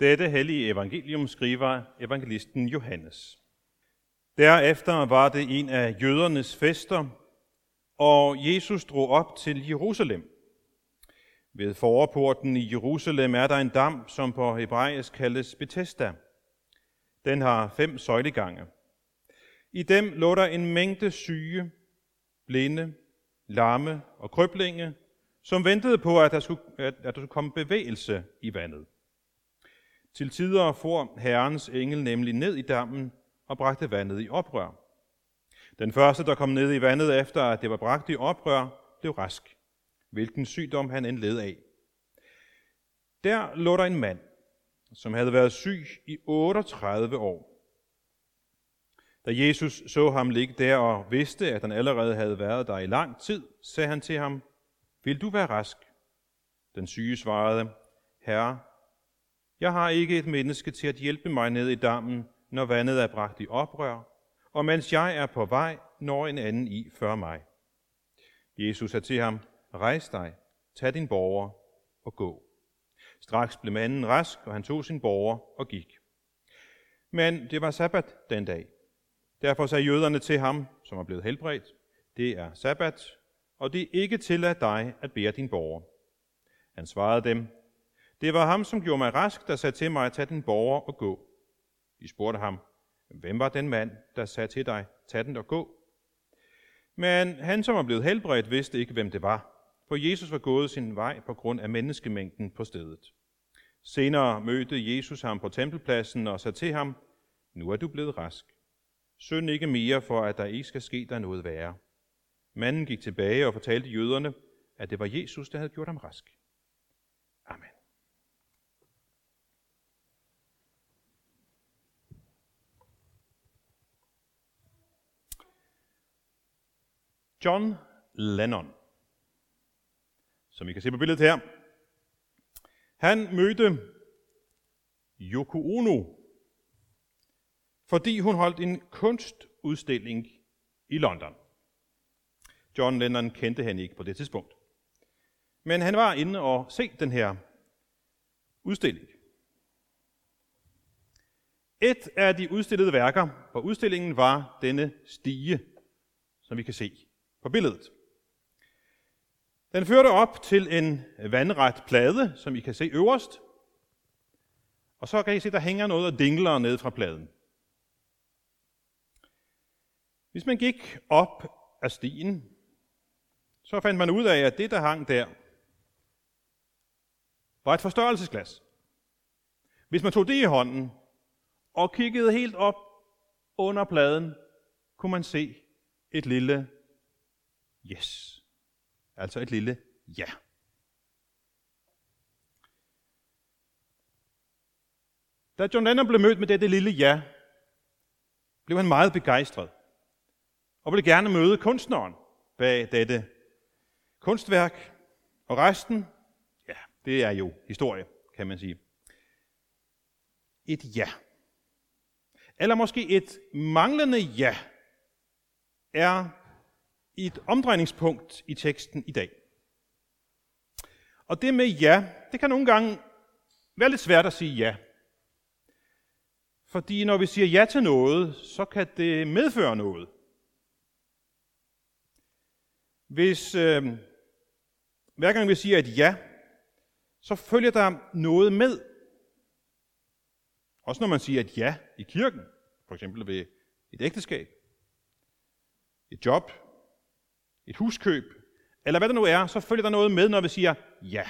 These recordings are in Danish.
Dette hellige evangelium skriver evangelisten Johannes. Derefter var det en af jødernes fester, og Jesus drog op til Jerusalem. Ved forporten i Jerusalem er der en dam, som på hebraisk kaldes Bethesda. Den har fem søjlegange. I dem lå der en mængde syge, blinde, lamme og krøblinge, som ventede på, at der skulle, at, at der skulle komme bevægelse i vandet. Til tider for Herrens engel nemlig ned i dammen og bragte vandet i oprør. Den første, der kom ned i vandet efter, at det var bragt i oprør, blev rask, hvilken sygdom han end led af. Der lå der en mand, som havde været syg i 38 år. Da Jesus så ham ligge der og vidste, at han allerede havde været der i lang tid, sagde han til ham, Vil du være rask? Den syge svarede, Herre, jeg har ikke et menneske til at hjælpe mig ned i dammen, når vandet er bragt i oprør, og mens jeg er på vej, når en anden i før mig. Jesus sagde til ham, rejs dig, tag din borger og gå. Straks blev manden rask, og han tog sin borger og gik. Men det var sabbat den dag. Derfor sagde jøderne til ham, som er blevet helbredt, det er sabbat, og det er ikke tilladt dig at bære din borger. Han svarede dem, det var ham, som gjorde mig rask, der sagde til mig at tage den borger og gå. De spurgte ham, hvem var den mand, der sagde til dig, tag den og gå? Men han, som var blevet helbredt, vidste ikke, hvem det var, for Jesus var gået sin vej på grund af menneskemængden på stedet. Senere mødte Jesus ham på tempelpladsen og sagde til ham, nu er du blevet rask. Synd ikke mere, for at der ikke skal ske dig noget værre. Manden gik tilbage og fortalte jøderne, at det var Jesus, der havde gjort ham rask. John Lennon, som I kan se på billedet her, han mødte Yoko Ono, fordi hun holdt en kunstudstilling i London. John Lennon kendte hende ikke på det tidspunkt. Men han var inde og se den her udstilling. Et af de udstillede værker på udstillingen var denne stige, som vi kan se på billedet. Den førte op til en vandret plade, som I kan se øverst. Og så kan I se, der hænger noget og dingler ned fra pladen. Hvis man gik op af stien, så fandt man ud af, at det, der hang der, var et forstørrelsesglas. Hvis man tog det i hånden og kiggede helt op under pladen, kunne man se et lille yes. Altså et lille ja. Da John Lennon blev mødt med dette lille ja, blev han meget begejstret og ville gerne møde kunstneren bag dette kunstværk. Og resten, ja, det er jo historie, kan man sige. Et ja. Eller måske et manglende ja er et omdrejningspunkt i teksten i dag. Og det med ja, det kan nogle gange være lidt svært at sige ja. Fordi når vi siger ja til noget, så kan det medføre noget. Hvis øh, hver gang vi siger et ja, så følger der noget med. Også når man siger et ja i kirken, for eksempel ved et ægteskab, et job, et huskøb, eller hvad det nu er, så følger der noget med, når vi siger ja.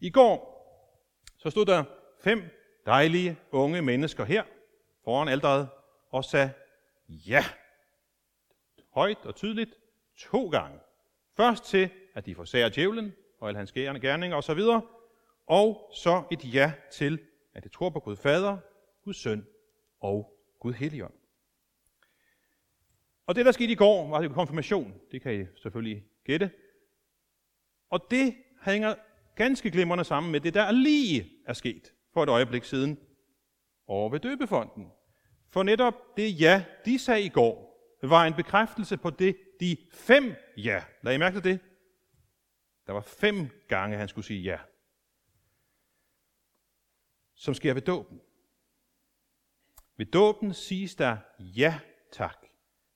I går, så stod der fem dejlige unge mennesker her foran alderet og sagde ja. Højt og tydeligt to gange. Først til, at de forsager djævlen og alle hans gerninger osv., og så et ja til, at de tror på Gud Fader, Gud Søn og Gud Helligånd. Og det, der skete i går, var det konfirmation. Det kan I selvfølgelig gætte. Og det hænger ganske glimrende sammen med det, der lige er sket for et øjeblik siden over ved døbefonden. For netop det ja, de sagde i går, var en bekræftelse på det, de fem ja. Lad I mærke til det? Der var fem gange, han skulle sige ja. som sker ved dåben. Ved dåben siges der ja tak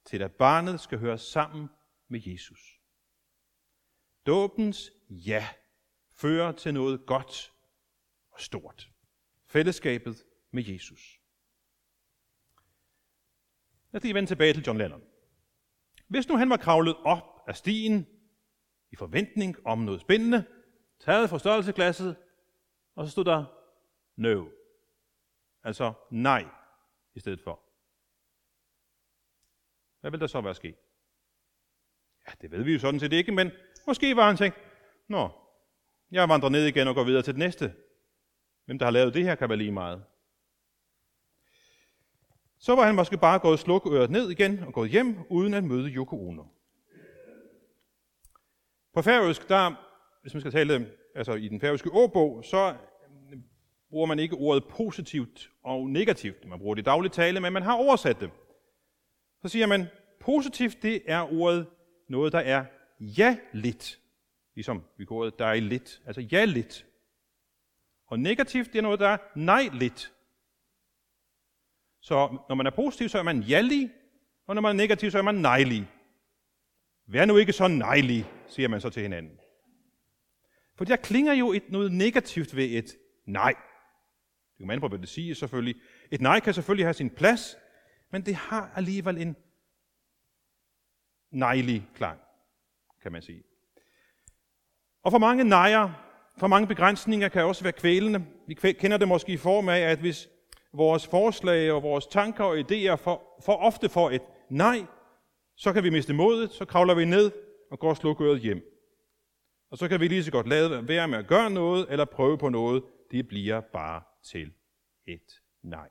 til, at barnet skal høre sammen med Jesus. Dåbens ja fører til noget godt og stort. Fællesskabet med Jesus. Lad os lige vende tilbage til John Lennon. Hvis nu han var kravlet op af stien i forventning om noget spændende, taget forstørrelsesglasset, og så stod der no. Altså nej i stedet for. Hvad vil der så være sket? Ja, det ved vi jo sådan set ikke, men måske var han tænkt, nå, jeg vandrer ned igen og går videre til det næste. Hvem der har lavet det her, kan være lige meget. Så var han måske bare gået slukøret ned igen og gået hjem, uden at møde Yoko Ono. På færøsk, der, hvis man skal tale altså i den færøske ordbog, så øh, bruger man ikke ordet positivt og negativt. Man bruger det i daglig tale, men man har oversat det. Så siger man, positivt, det er ordet noget, der er ja lidt. Ligesom vi går ordet, der er lidt. Altså ja lidt. Og negativt, det er noget, der er nej lidt. Så når man er positiv, så er man jallig, og når man er negativ, så er man nejlig. Vær nu ikke så nejlig, siger man så til hinanden. For der klinger jo et, noget negativt ved et nej. Det kan man på, hvad det siger selvfølgelig. Et nej kan selvfølgelig have sin plads, men det har alligevel en nejlig klang, kan man sige. Og for mange nejer, for mange begrænsninger kan også være kvælende. Vi kender det måske i form af, at hvis vores forslag og vores tanker og idéer for, for ofte får et nej, så kan vi miste modet, så kravler vi ned og går slukøret hjem. Og så kan vi lige så godt lade være med at gøre noget, eller prøve på noget. Det bliver bare til et nej.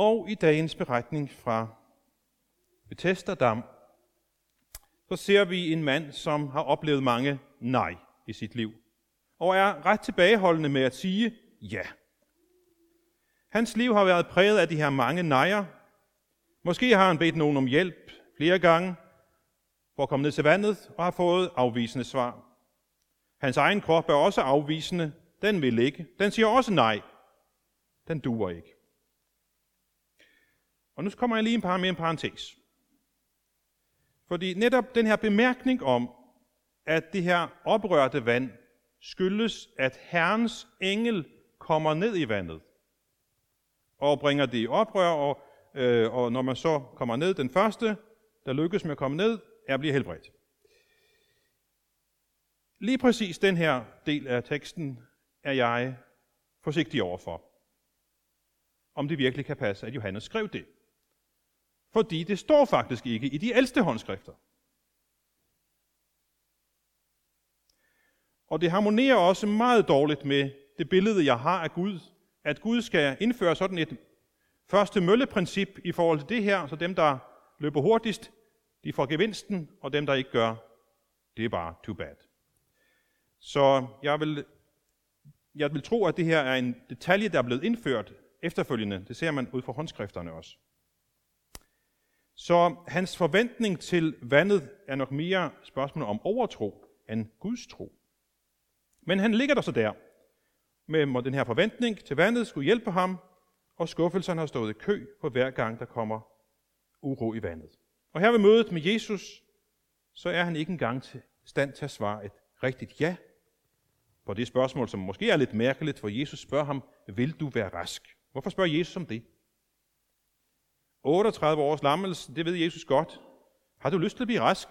Og i dagens beretning fra Betesterdam, så ser vi en mand, som har oplevet mange nej i sit liv, og er ret tilbageholdende med at sige ja. Hans liv har været præget af de her mange nejer. Måske har han bedt nogen om hjælp flere gange, for at komme ned til vandet, og har fået afvisende svar. Hans egen krop er også afvisende. Den vil ikke. Den siger også nej. Den duer ikke. Og nu kommer jeg lige en par med en parentes. Fordi netop den her bemærkning om, at det her oprørte vand skyldes, at Herrens engel kommer ned i vandet og bringer det i oprør, og, øh, og når man så kommer ned, den første, der lykkes med at komme ned, er at blive helbredt. Lige præcis den her del af teksten er jeg forsigtig overfor. Om det virkelig kan passe, at Johannes skrev det. Fordi det står faktisk ikke i de ældste håndskrifter. Og det harmonerer også meget dårligt med det billede, jeg har af Gud, at Gud skal indføre sådan et første mølleprincip i forhold til det her, så dem, der løber hurtigst, de får gevinsten, og dem, der ikke gør, det er bare too bad. Så jeg vil, jeg vil tro, at det her er en detalje, der er blevet indført efterfølgende. Det ser man ud fra håndskrifterne også. Så hans forventning til vandet er nok mere spørgsmål om overtro end Guds tro. Men han ligger der så der, med den her forventning til vandet skulle hjælpe ham, og skuffelsen har stået i kø på hver gang, der kommer uro i vandet. Og her ved mødet med Jesus, så er han ikke engang til stand til at svare et rigtigt ja på det spørgsmål, som måske er lidt mærkeligt, for Jesus spørger ham, vil du være rask? Hvorfor spørger Jesus om det? 38 års lammelse, det ved Jesus godt. Har du lyst til at blive rask?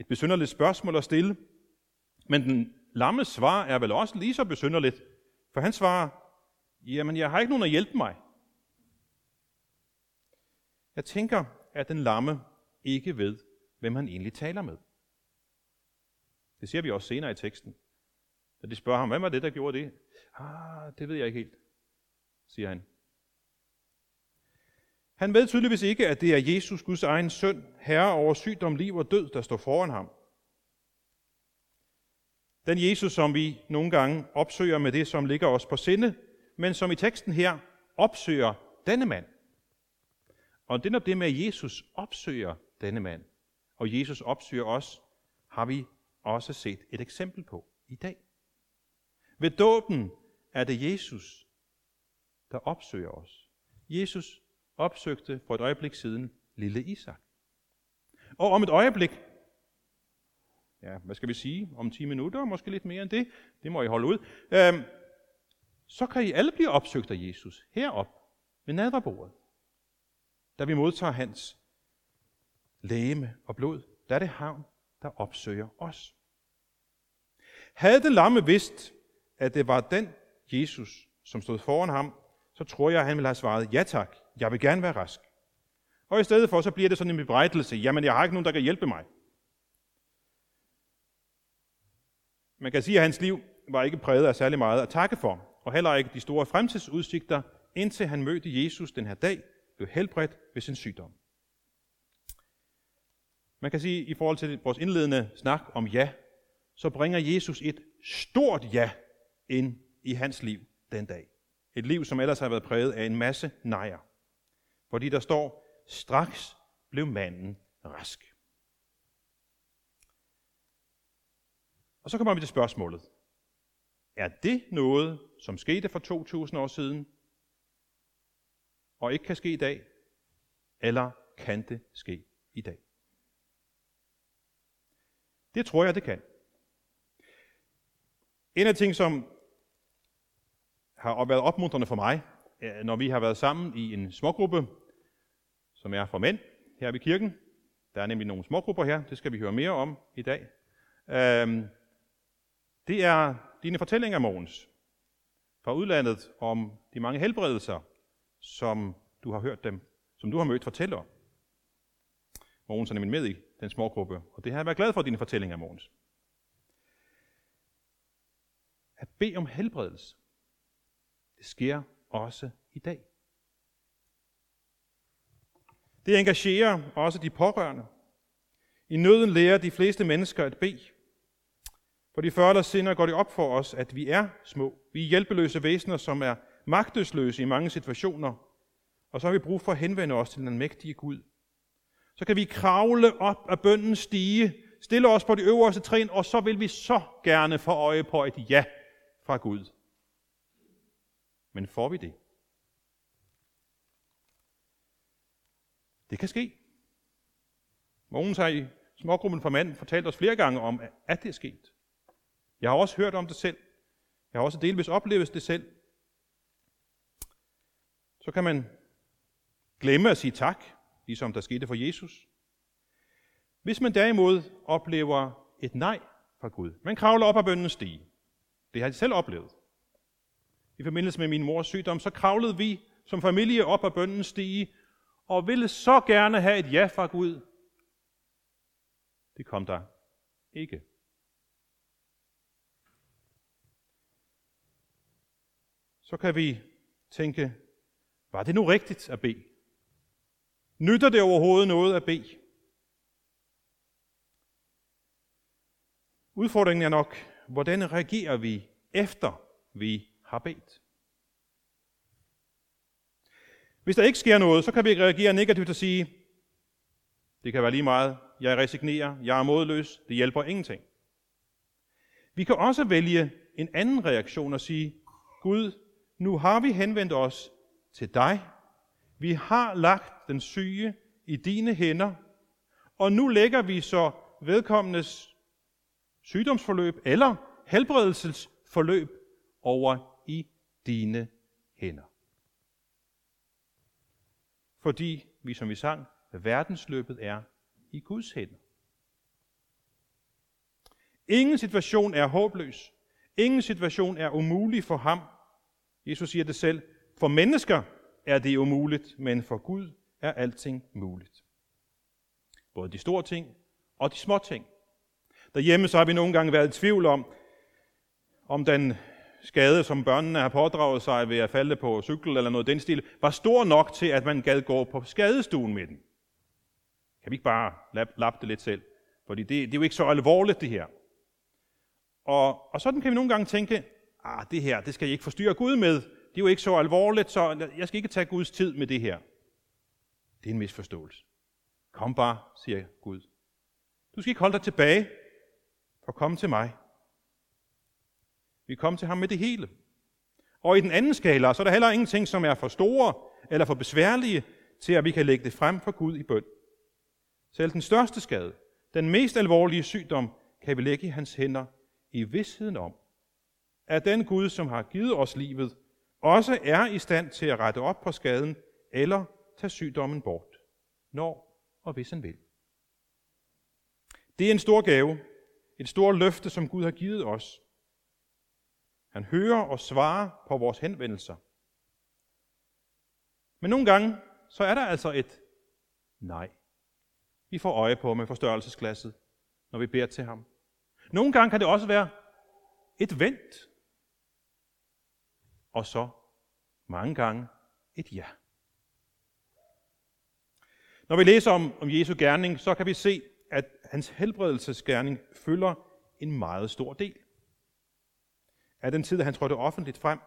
Et besynderligt spørgsmål at stille. Men den lamme svar er vel også lige så besynderligt, for han svarer, jamen jeg har ikke nogen at hjælpe mig. Jeg tænker, at den lamme ikke ved, hvem han egentlig taler med. Det ser vi også senere i teksten. Da de spørger ham, hvad var det, der gjorde det? Ah, det ved jeg ikke helt, siger han. Han ved tydeligvis ikke, at det er Jesus, Guds egen søn, herre over sygdom, liv og død, der står foran ham. Den Jesus, som vi nogle gange opsøger med det, som ligger os på sinde, men som i teksten her opsøger denne mand. Og det er det med, at Jesus opsøger denne mand, og Jesus opsøger os, har vi også set et eksempel på i dag. Ved dåben er det Jesus, der opsøger os. Jesus opsøgte for et øjeblik siden lille Isak. Og om et øjeblik, ja, hvad skal vi sige, om 10 minutter, måske lidt mere end det, det må I holde ud, øhm, så kan I alle blive opsøgt af Jesus herop ved nadverbordet, da vi modtager hans lægeme og blod. Der er det havn, der opsøger os. Havde den lamme vidst, at det var den Jesus, som stod foran ham, så tror jeg, at han ville have svaret, ja tak, jeg vil gerne være rask. Og i stedet for, så bliver det sådan en bebrejdelse, jamen jeg har ikke nogen, der kan hjælpe mig. Man kan sige, at hans liv var ikke præget af særlig meget at takke for, og heller ikke de store fremtidsudsigter, indtil han mødte Jesus den her dag, blev helbredt ved sin sygdom. Man kan sige, at i forhold til vores indledende snak om ja, så bringer Jesus et stort ja ind i hans liv den dag. Et liv, som ellers har været præget af en masse nejer. Fordi der står, straks blev manden rask. Og så kommer vi til spørgsmålet. Er det noget, som skete for 2000 år siden, og ikke kan ske i dag? Eller kan det ske i dag? Det tror jeg, det kan. En af de ting, som har været opmuntrende for mig, når vi har været sammen i en smågruppe, som er for mænd her ved kirken. Der er nemlig nogle smågrupper her, det skal vi høre mere om i dag. Øhm, det er dine fortællinger, Mogens, fra udlandet om de mange helbredelser, som du har hørt dem, som du har mødt fortælle om. Mogens er nemlig med i den smågruppe, og det har jeg været glad for, dine fortællinger, Mogens. At bede om helbredelse, det sker også i dag. Det engagerer også de pårørende. I nøden lærer de fleste mennesker at bede. For de før eller senere går det op for os, at vi er små. Vi er hjælpeløse væsener, som er magtesløse i mange situationer. Og så har vi brug for at henvende os til den mægtige Gud. Så kan vi kravle op af bønden stige, stille os på de øverste trin, og så vil vi så gerne få øje på et ja fra Gud. Men får vi det? Det kan ske. Mogens har i smågruppen for mand fortalt os flere gange om, at det er sket. Jeg har også hørt om det selv. Jeg har også delvis oplevet det selv. Så kan man glemme at sige tak, ligesom der skete for Jesus. Hvis man derimod oplever et nej fra Gud, man kravler op ad bøndens stige, det har jeg selv oplevet. I forbindelse med min mors sygdom, så kravlede vi som familie op ad bøndens stige, og ville så gerne have et ja fra Gud. Det kom der ikke. Så kan vi tænke, var det nu rigtigt at bede? Nytter det overhovedet noget at bede? Udfordringen er nok, hvordan reagerer vi efter vi har bedt? Hvis der ikke sker noget, så kan vi reagere negativt og sige, det kan være lige meget, jeg resignerer, jeg er modløs, det hjælper ingenting. Vi kan også vælge en anden reaktion og sige, Gud, nu har vi henvendt os til dig. Vi har lagt den syge i dine hænder, og nu lægger vi så vedkommendes sygdomsforløb eller helbredelsesforløb over dine hænder fordi vi, som vi sang, verdensløbet er i Guds hænder. Ingen situation er håbløs. Ingen situation er umulig for ham. Jesus siger det selv. For mennesker er det umuligt, men for Gud er alting muligt. Både de store ting og de små ting. Derhjemme så har vi nogle gange været i tvivl om, om den skade, som børnene har pådraget sig ved at falde på cykel eller noget den stil, var stor nok til, at man gad gå på skadestuen med den. Kan vi ikke bare lappe det lidt selv? Fordi det, det er jo ikke så alvorligt, det her. Og, og sådan kan vi nogle gange tænke, ah, det her, det skal jeg ikke forstyrre Gud med. Det er jo ikke så alvorligt, så jeg skal ikke tage Guds tid med det her. Det er en misforståelse. Kom bare, siger Gud. Du skal ikke holde dig tilbage, for kom til mig. Vi kom til ham med det hele. Og i den anden skala, så er der heller ingenting, som er for store eller for besværlige, til at vi kan lægge det frem for Gud i bøn. Selv den største skade, den mest alvorlige sygdom, kan vi lægge i hans hænder i vidsheden om, at den Gud, som har givet os livet, også er i stand til at rette op på skaden eller tage sygdommen bort, når og hvis han vil. Det er en stor gave, et stort løfte, som Gud har givet os. Han hører og svarer på vores henvendelser. Men nogle gange, så er der altså et nej. Vi får øje på med forstørrelsesglasset, når vi beder til ham. Nogle gange kan det også være et vent. Og så mange gange et ja. Når vi læser om, om Jesu gerning, så kan vi se, at hans helbredelsesgerning fylder en meget stor del af den tid, han trådte offentligt frem.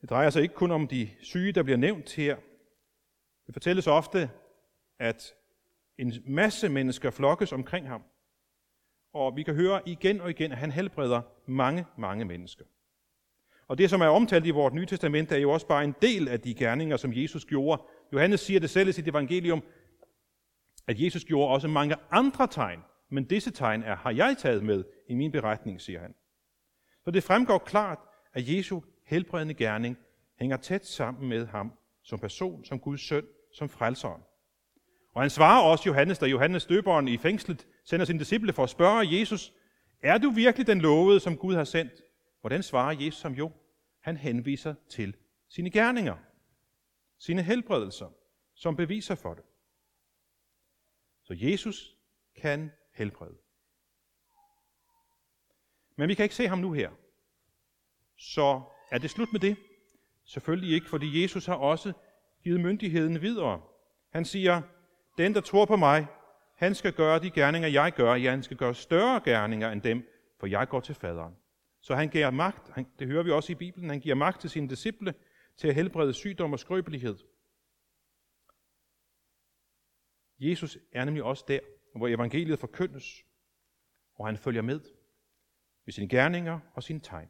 Det drejer sig ikke kun om de syge, der bliver nævnt her. Det fortælles ofte, at en masse mennesker flokkes omkring ham. Og vi kan høre igen og igen, at han helbreder mange, mange mennesker. Og det, som er omtalt i vores Nye Testament, er jo også bare en del af de gerninger, som Jesus gjorde. Johannes siger det selv i sit evangelium, at Jesus gjorde også mange andre tegn, men disse tegn er, har jeg taget med i min beretning, siger han. Så det fremgår klart, at Jesu helbredende gerning hænger tæt sammen med ham som person, som Guds søn, som frelseren. Og han svarer også Johannes, da Johannes døberen i fængslet sender sin disciple for at spørge Jesus, er du virkelig den lovede, som Gud har sendt? Hvordan svarer Jesus som jo? Han henviser til sine gerninger, sine helbredelser, som beviser for det. Så Jesus kan helbred. Men vi kan ikke se ham nu her. Så er det slut med det? Selvfølgelig ikke, fordi Jesus har også givet myndigheden videre. Han siger, den der tror på mig, han skal gøre de gerninger, jeg gør. Ja, han skal gøre større gerninger end dem, for jeg går til faderen. Så han giver magt, det hører vi også i Bibelen, han giver magt til sine disciple til at helbrede sygdom og skrøbelighed. Jesus er nemlig også der, hvor evangeliet forkyndes, og han følger med med sine gerninger og sine tegn.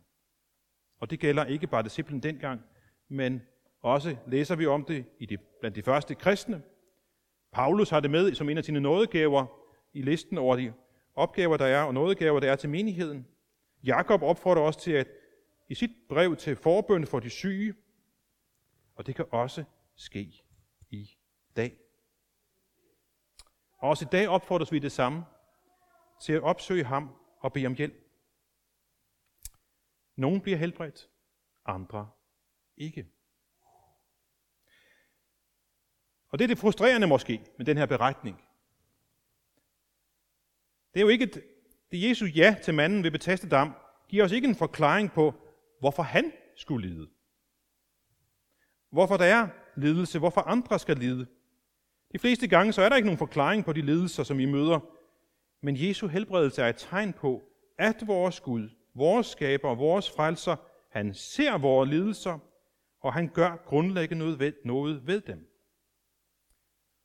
Og det gælder ikke bare disciplen dengang, men også læser vi om det i de, blandt de første kristne. Paulus har det med som en af sine nådegaver i listen over de opgaver, der er, og nådegaver, der er til menigheden. Jakob opfordrer os til at i sit brev til forbøn for de syge, og det kan også ske i dag. Og også i dag opfordres vi det samme, til at opsøge ham og bede om hjælp. Nogle bliver helbredt, andre ikke. Og det er det frustrerende måske med den her beretning. Det er jo ikke et, det Jesu ja til manden ved Betastedam Dam giver os ikke en forklaring på, hvorfor han skulle lide. Hvorfor der er lidelse, hvorfor andre skal lide. De fleste gange så er der ikke nogen forklaring på de lidelser, som vi møder, men Jesu helbredelse er et tegn på, at vores Gud, vores skaber, vores frelser, han ser vores lidelser, og han gør grundlæggende noget ved, noget ved dem.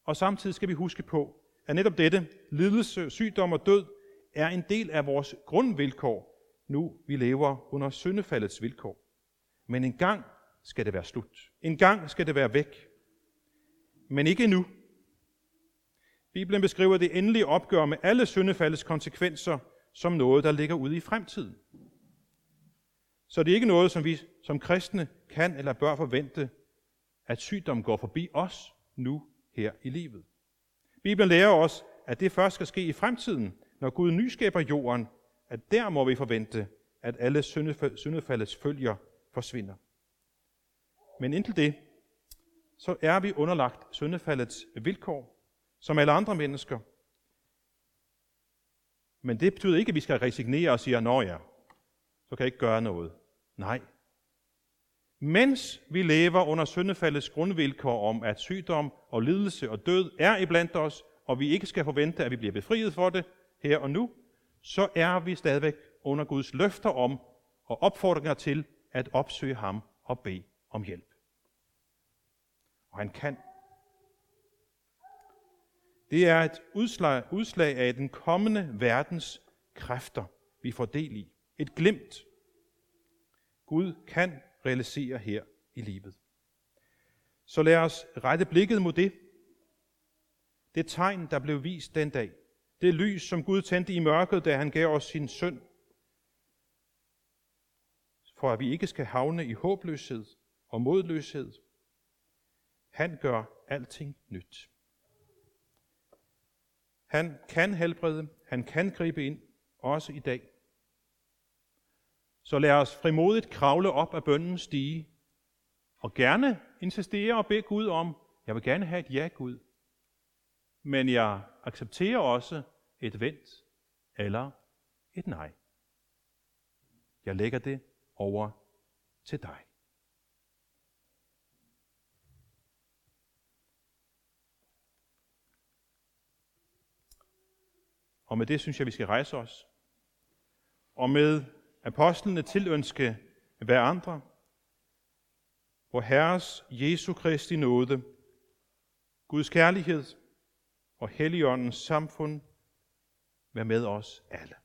Og samtidig skal vi huske på, at netop dette, lidelse, sygdom og død, er en del af vores grundvilkår, nu vi lever under syndefaldets vilkår. Men en gang skal det være slut. En gang skal det være væk. Men ikke nu. Bibelen beskriver det endelige opgør med alle syndefaldets konsekvenser som noget, der ligger ude i fremtiden. Så det er ikke noget, som vi som kristne kan eller bør forvente, at sygdom går forbi os nu her i livet. Bibelen lærer os, at det først skal ske i fremtiden, når Gud nyskaber jorden, at der må vi forvente, at alle syndefaldets følger forsvinder. Men indtil det, så er vi underlagt syndefaldets vilkår, som alle andre mennesker. Men det betyder ikke, at vi skal resignere og sige, nå ja, så kan jeg ikke gøre noget. Nej. Mens vi lever under syndefaldets grundvilkår om, at sygdom og lidelse og død er iblandt os, og vi ikke skal forvente, at vi bliver befriet for det her og nu, så er vi stadigvæk under Guds løfter om og opfordringer til at opsøge ham og bede om hjælp. Og han kan. Det er et udslag, udslag af den kommende verdens kræfter, vi får del i. Et glimt. Gud kan realisere her i livet. Så lad os rette blikket mod det. Det tegn, der blev vist den dag. Det lys, som Gud tændte i mørket, da han gav os sin søn. For at vi ikke skal havne i håbløshed og modløshed. Han gør alting nyt. Han kan helbrede, han kan gribe ind, også i dag. Så lad os frimodigt kravle op af bøndens stige, og gerne insistere og bede Gud om, jeg vil gerne have et ja, Gud. Men jeg accepterer også et vent eller et nej. Jeg lægger det over til dig. Og med det synes jeg, vi skal rejse os. Og med apostlene tilønske hver andre, hvor Herres Jesu Kristi nåde, Guds kærlighed og Helligåndens samfund være med os alle.